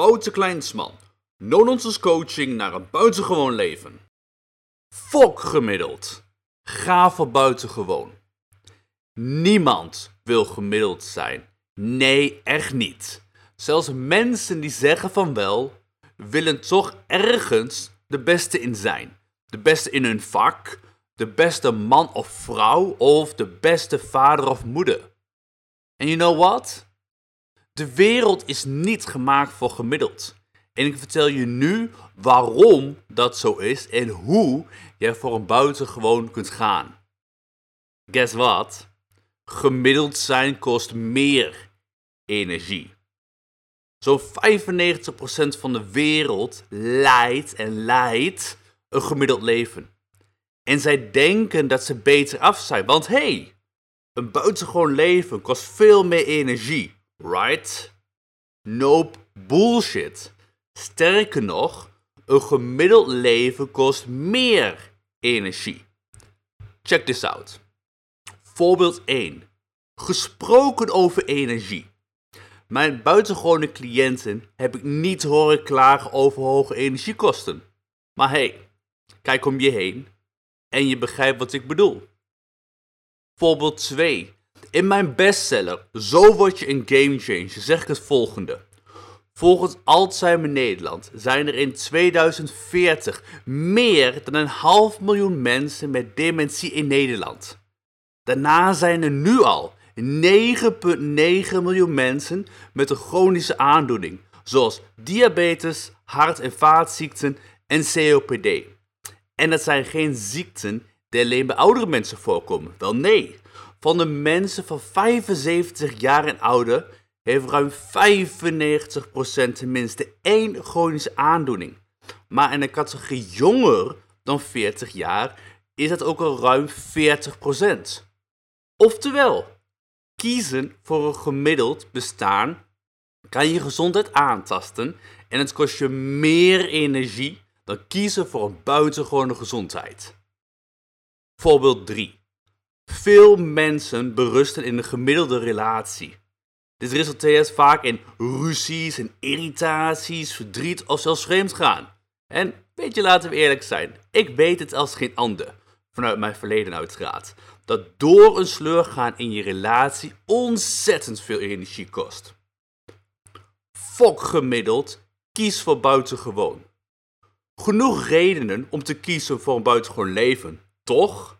Wouter Kleinsman. No-nonsense coaching naar een buitengewoon leven. Fok gemiddeld. Ga voor buitengewoon. Niemand wil gemiddeld zijn. Nee, echt niet. Zelfs mensen die zeggen van wel, willen toch ergens de beste in zijn. De beste in hun vak, de beste man of vrouw of de beste vader of moeder. En you know what? De wereld is niet gemaakt voor gemiddeld. En ik vertel je nu waarom dat zo is en hoe je voor een buitengewoon kunt gaan. Guess what? Gemiddeld zijn kost meer energie. Zo'n 95% van de wereld leidt en leidt een gemiddeld leven. En zij denken dat ze beter af zijn, want hey, een buitengewoon leven kost veel meer energie, right? Nope, bullshit. Sterker nog, een gemiddeld leven kost meer energie. Check this out. Voorbeeld 1. Gesproken over energie. Mijn buitengewone cliënten heb ik niet horen klagen over hoge energiekosten. Maar hey, kijk om je heen en je begrijpt wat ik bedoel. Voorbeeld 2. In mijn bestseller Zo word je een gamechanger zeg ik het volgende. Volgens Alzheimer Nederland zijn er in 2040 meer dan een half miljoen mensen met dementie in Nederland. Daarna zijn er nu al 9,9 miljoen mensen met een chronische aandoening, zoals diabetes, hart- en vaatziekten en COPD. En dat zijn geen ziekten die alleen bij oudere mensen voorkomen. Wel nee, van de mensen van 75 jaar en ouder heeft ruim 95% tenminste één chronische aandoening. Maar in de categorie jonger dan 40 jaar is dat ook al ruim 40%. Oftewel, kiezen voor een gemiddeld bestaan kan je gezondheid aantasten en het kost je meer energie dan kiezen voor een buitengewone gezondheid. Voorbeeld 3. Veel mensen berusten in een gemiddelde relatie. Dit resulteert vaak in ruzies en irritaties, verdriet of zelfs vreemd gaan. En weet je, laten we eerlijk zijn, ik weet het als geen ander, vanuit mijn verleden uiteraard, dat door een sleur gaan in je relatie ontzettend veel energie kost. Fok gemiddeld, kies voor buitengewoon. Genoeg redenen om te kiezen voor een buitengewoon leven, toch?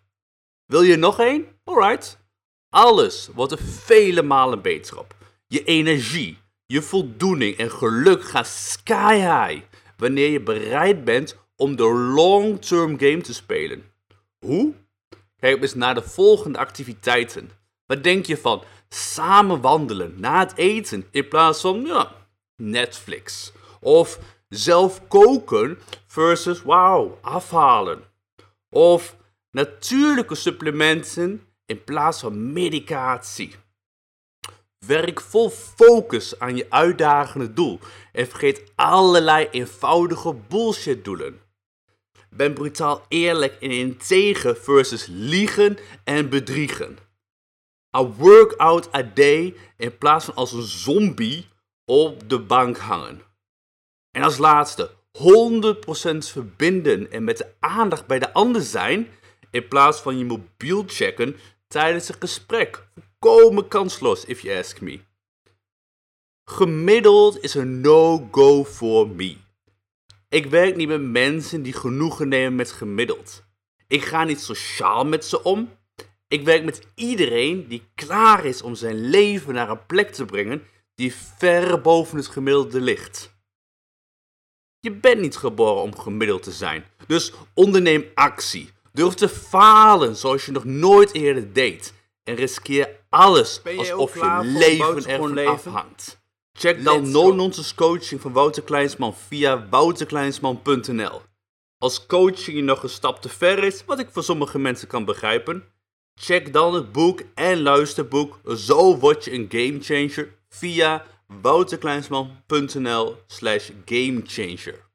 Wil je nog één? Alright. Alles wordt er vele malen beter op. Je energie, je voldoening en geluk gaan sky high wanneer je bereid bent om de long-term game te spelen. Hoe? Kijk eens naar de volgende activiteiten. Wat denk je van samen wandelen na het eten in plaats van ja, Netflix? Of zelf koken versus wauw, afhalen? Of natuurlijke supplementen in plaats van medicatie? Werk vol focus aan je uitdagende doel en vergeet allerlei eenvoudige bullshit doelen. Ben brutaal eerlijk en integer versus liegen en bedriegen. A workout a day in plaats van als een zombie op de bank hangen. En als laatste, 100% verbinden en met de aandacht bij de ander zijn in plaats van je mobiel checken tijdens een gesprek volkomen kansloos, if you ask me. Gemiddeld is een no-go for me. Ik werk niet met mensen die genoegen nemen met gemiddeld. Ik ga niet sociaal met ze om. Ik werk met iedereen die klaar is om zijn leven naar een plek te brengen die ver boven het gemiddelde ligt. Je bent niet geboren om gemiddeld te zijn, dus onderneem actie. Durf te falen zoals je nog nooit eerder deed. En riskeer alles alsof je leven ervan leven? afhangt. Check dan No Nonsense Coaching van Wouter Kleinsman via wouterkleinsman.nl. Als coaching je nog een stap te ver is, wat ik voor sommige mensen kan begrijpen, check dan het boek en luisterboek Zo word je een gamechanger via wouterkleinsman.nl slash gamechanger.